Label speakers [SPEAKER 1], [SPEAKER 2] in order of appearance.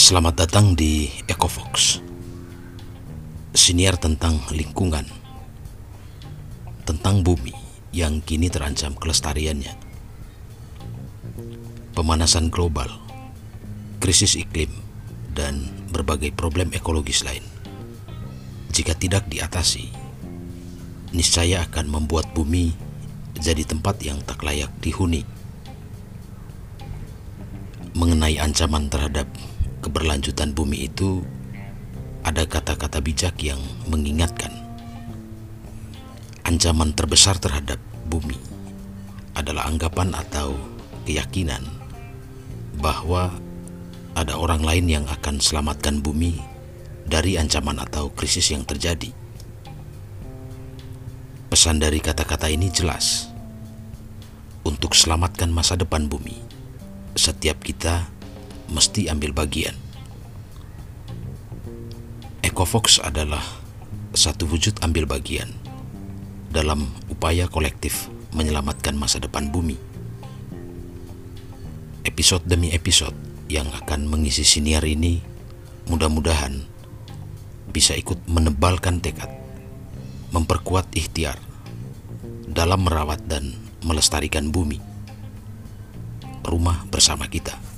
[SPEAKER 1] Selamat datang di EcoFox. Siniar tentang lingkungan. Tentang bumi yang kini terancam kelestariannya. Pemanasan global, krisis iklim, dan berbagai problem ekologis lain. Jika tidak diatasi, niscaya akan membuat bumi jadi tempat yang tak layak dihuni. Mengenai ancaman terhadap keberlanjutan bumi itu ada kata-kata bijak yang mengingatkan ancaman terbesar terhadap bumi adalah anggapan atau keyakinan bahwa ada orang lain yang akan selamatkan bumi dari ancaman atau krisis yang terjadi. Pesan dari kata-kata ini jelas. Untuk selamatkan masa depan bumi, setiap kita mesti ambil bagian. Ecofox adalah satu wujud ambil bagian dalam upaya kolektif menyelamatkan masa depan bumi. Episode demi episode yang akan mengisi siniar ini mudah-mudahan bisa ikut menebalkan tekad, memperkuat ikhtiar dalam merawat dan melestarikan bumi. Rumah bersama kita.